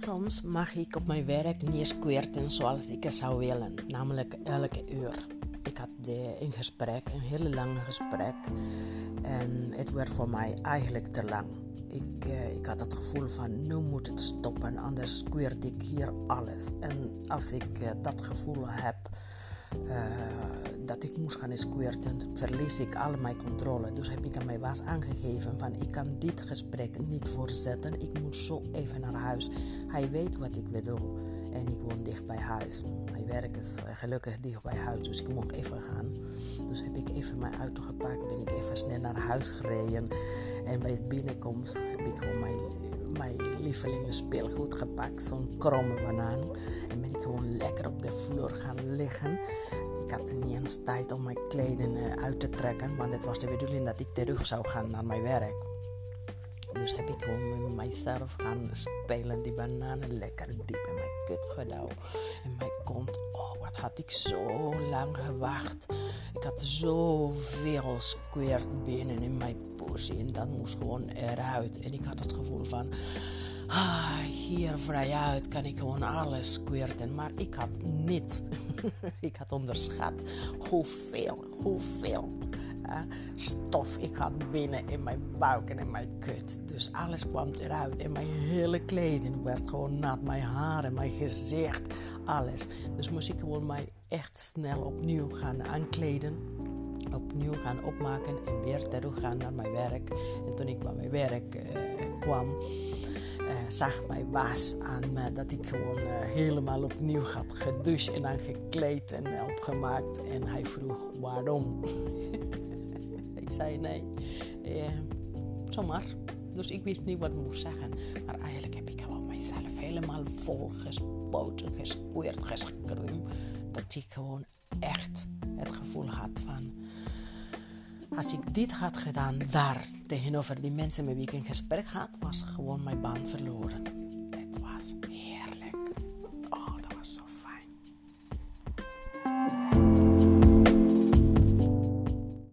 Soms mag ik op mijn werk niet squirten zoals ik het zou willen, namelijk elke uur. Ik had een gesprek, een hele lange gesprek, en het werd voor mij eigenlijk te lang. Ik, uh, ik had het gevoel van nu moet het stoppen, anders squirt ik hier alles. En als ik uh, dat gevoel heb, dat ik moest gaan squirten, verlies ik al mijn controle. Dus heb ik aan mijn baas aangegeven van ik kan dit gesprek niet voortzetten. Ik moet zo even naar huis. Hij weet wat ik bedoel. En ik woon dicht bij huis. Mijn werk is gelukkig dicht bij huis, dus ik mocht even gaan. Dus heb ik even mijn auto gepakt, ben ik even snel naar huis gereden. En bij het binnenkomst heb ik gewoon mijn, mijn lievelingen speelgoed gepakt, zo'n kromme banaan. En ben ik gewoon lekker op de vloer gaan liggen. Ik had niet eens tijd om mijn kleding uit te trekken, want het was de bedoeling dat ik terug zou gaan naar mijn werk. Dus heb ik gewoon met mijzelf gaan spelen. Die bananen lekker diep in mijn kut gedouwd. En mijn kont. Oh, wat had ik zo lang gewacht. Ik had zoveel squirt binnen in mijn pussy. En dat moest gewoon eruit. En ik had het gevoel van... Ah, hier vrijuit kan ik gewoon alles squirten. Maar ik had niets. ik had onderschat hoeveel, hoeveel stof ik had binnen in mijn buik en in mijn kut. Dus alles kwam eruit en mijn hele kleding werd gewoon nat. Mijn haren, mijn gezicht, alles. Dus moest ik gewoon mij echt snel opnieuw gaan aankleden. Opnieuw gaan opmaken en weer terug gaan naar mijn werk. En toen ik bij mijn werk uh, kwam, uh, zag mijn baas aan me dat ik gewoon uh, helemaal opnieuw had gedoucht en dan gekleed en opgemaakt. En hij vroeg waarom. ik zei nee, eh, zomaar. Dus ik wist niet wat ik moest zeggen. Maar eigenlijk heb helemaal vol gespoten, gesqueerd, geschreeuwd. Dat ik gewoon echt het gevoel had van... Als ik dit had gedaan daar tegenover die mensen met wie ik in gesprek had, was gewoon mijn baan verloren. Het was